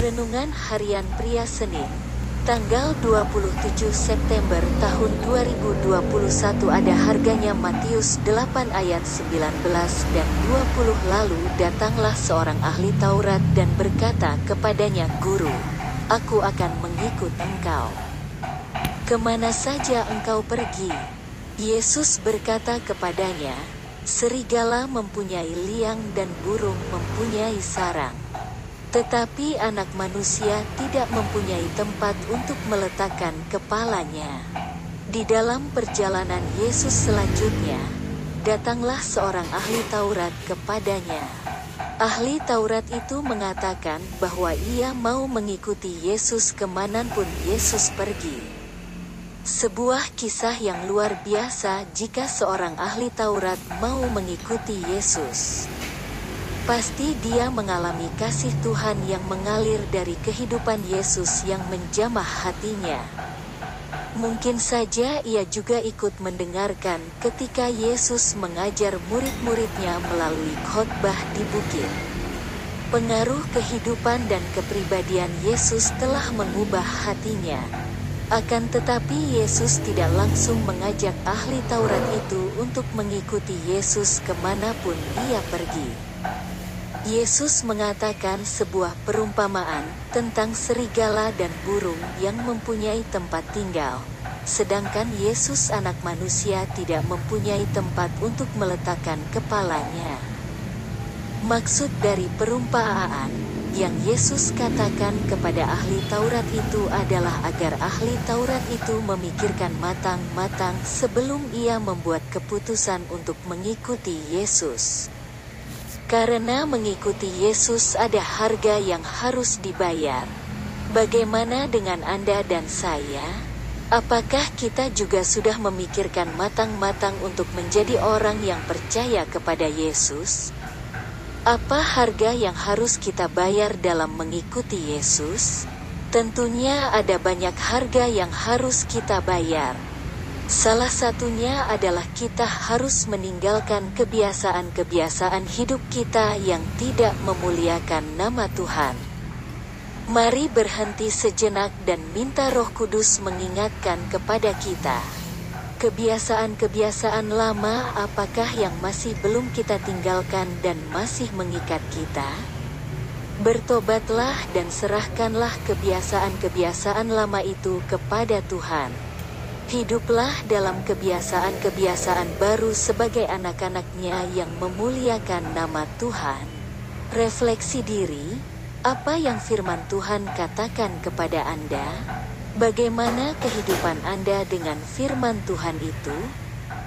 Renungan Harian Pria Senin, tanggal 27 September tahun 2021 ada harganya Matius 8 ayat 19 dan 20 lalu datanglah seorang ahli Taurat dan berkata kepadanya Guru, aku akan mengikut engkau. Ke mana saja engkau pergi? Yesus berkata kepadanya, serigala mempunyai liang dan burung mempunyai sarang tetapi anak manusia tidak mempunyai tempat untuk meletakkan kepalanya. Di dalam perjalanan Yesus selanjutnya, datanglah seorang ahli Taurat kepadanya. Ahli Taurat itu mengatakan bahwa ia mau mengikuti Yesus ke mana pun Yesus pergi. Sebuah kisah yang luar biasa jika seorang ahli Taurat mau mengikuti Yesus. Pasti dia mengalami kasih Tuhan yang mengalir dari kehidupan Yesus yang menjamah hatinya. Mungkin saja ia juga ikut mendengarkan ketika Yesus mengajar murid-muridnya melalui khotbah di bukit. Pengaruh kehidupan dan kepribadian Yesus telah mengubah hatinya. Akan tetapi Yesus tidak langsung mengajak ahli Taurat itu untuk mengikuti Yesus ke mana pun ia pergi. Yesus mengatakan sebuah perumpamaan tentang serigala dan burung yang mempunyai tempat tinggal, sedangkan Yesus, Anak Manusia, tidak mempunyai tempat untuk meletakkan kepalanya. Maksud dari perumpamaan yang Yesus katakan kepada ahli Taurat itu adalah agar ahli Taurat itu memikirkan matang-matang sebelum ia membuat keputusan untuk mengikuti Yesus. Karena mengikuti Yesus ada harga yang harus dibayar. Bagaimana dengan Anda dan saya? Apakah kita juga sudah memikirkan matang-matang untuk menjadi orang yang percaya kepada Yesus? Apa harga yang harus kita bayar dalam mengikuti Yesus? Tentunya ada banyak harga yang harus kita bayar. Salah satunya adalah kita harus meninggalkan kebiasaan-kebiasaan hidup kita yang tidak memuliakan nama Tuhan. Mari berhenti sejenak dan minta Roh Kudus mengingatkan kepada kita. Kebiasaan-kebiasaan lama apakah yang masih belum kita tinggalkan dan masih mengikat kita? Bertobatlah dan serahkanlah kebiasaan-kebiasaan lama itu kepada Tuhan. Hiduplah dalam kebiasaan-kebiasaan baru sebagai anak-anaknya yang memuliakan nama Tuhan. Refleksi diri, apa yang firman Tuhan katakan kepada Anda? Bagaimana kehidupan Anda dengan firman Tuhan itu?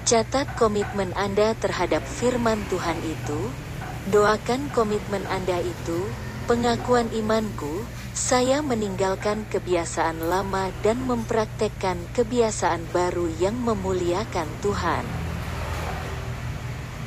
Catat komitmen Anda terhadap firman Tuhan itu. Doakan komitmen Anda itu, pengakuan imanku, saya meninggalkan kebiasaan lama dan mempraktekkan kebiasaan baru yang memuliakan Tuhan.